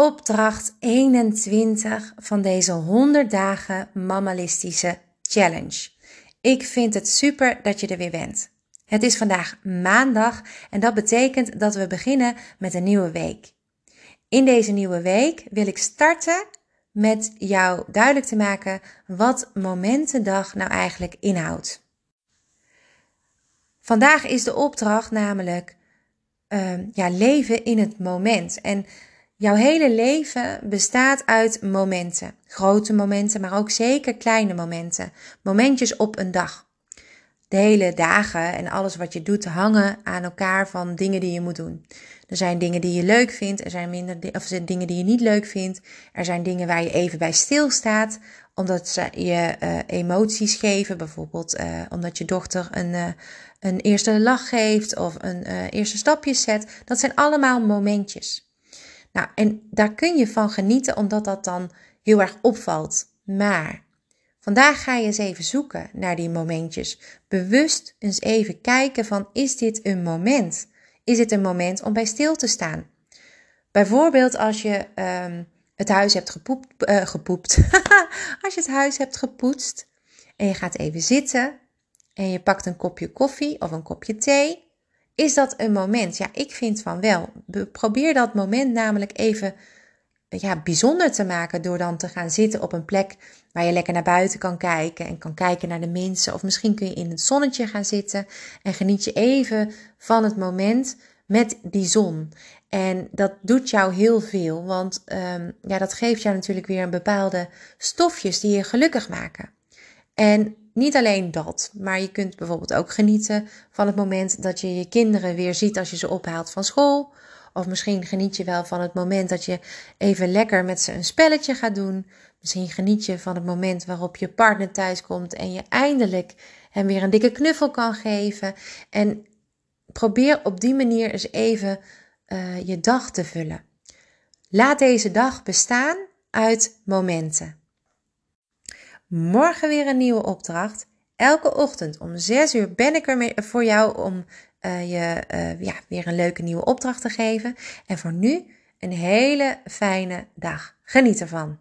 opdracht 21 van deze 100 dagen mammalistische challenge. Ik vind het super dat je er weer bent. Het is vandaag maandag en dat betekent dat we beginnen met een nieuwe week. In deze nieuwe week wil ik starten met jou duidelijk te maken wat Momentendag nou eigenlijk inhoudt. Vandaag is de opdracht namelijk uh, ja, leven in het moment. En jouw hele leven bestaat uit momenten. Grote momenten, maar ook zeker kleine momenten. Momentjes op een dag. De hele dagen en alles wat je doet hangen aan elkaar van dingen die je moet doen. Er zijn dingen die je leuk vindt, er zijn, minder, of er zijn dingen die je niet leuk vindt. Er zijn dingen waar je even bij stilstaat, omdat ze je uh, emoties geven. Bijvoorbeeld uh, omdat je dochter een, uh, een eerste lach geeft of een eerste stapje zet. Dat zijn allemaal momentjes. Nou, en daar kun je van genieten, omdat dat dan heel erg opvalt. Maar vandaag ga je eens even zoeken naar die momentjes. Bewust eens even kijken van, is dit een moment? Is dit een moment om bij stil te staan? Bijvoorbeeld als je um, het huis hebt gepoept, uh, gepoept. als je het huis hebt gepoetst en je gaat even zitten en je pakt een kopje koffie of een kopje thee. Is dat een moment? Ja, ik vind van wel. Probeer dat moment namelijk even ja, bijzonder te maken door dan te gaan zitten op een plek waar je lekker naar buiten kan kijken en kan kijken naar de mensen. Of misschien kun je in het zonnetje gaan zitten en geniet je even van het moment met die zon. En dat doet jou heel veel, want um, ja, dat geeft jou natuurlijk weer een bepaalde stofjes die je gelukkig maken. En niet alleen dat, maar je kunt bijvoorbeeld ook genieten van het moment dat je je kinderen weer ziet als je ze ophaalt van school. Of misschien geniet je wel van het moment dat je even lekker met ze een spelletje gaat doen. Misschien geniet je van het moment waarop je partner thuis komt en je eindelijk hem weer een dikke knuffel kan geven. En probeer op die manier eens even uh, je dag te vullen. Laat deze dag bestaan uit momenten. Morgen weer een nieuwe opdracht. Elke ochtend om 6 uur ben ik er voor jou om uh, je uh, ja, weer een leuke nieuwe opdracht te geven. En voor nu een hele fijne dag. Geniet ervan.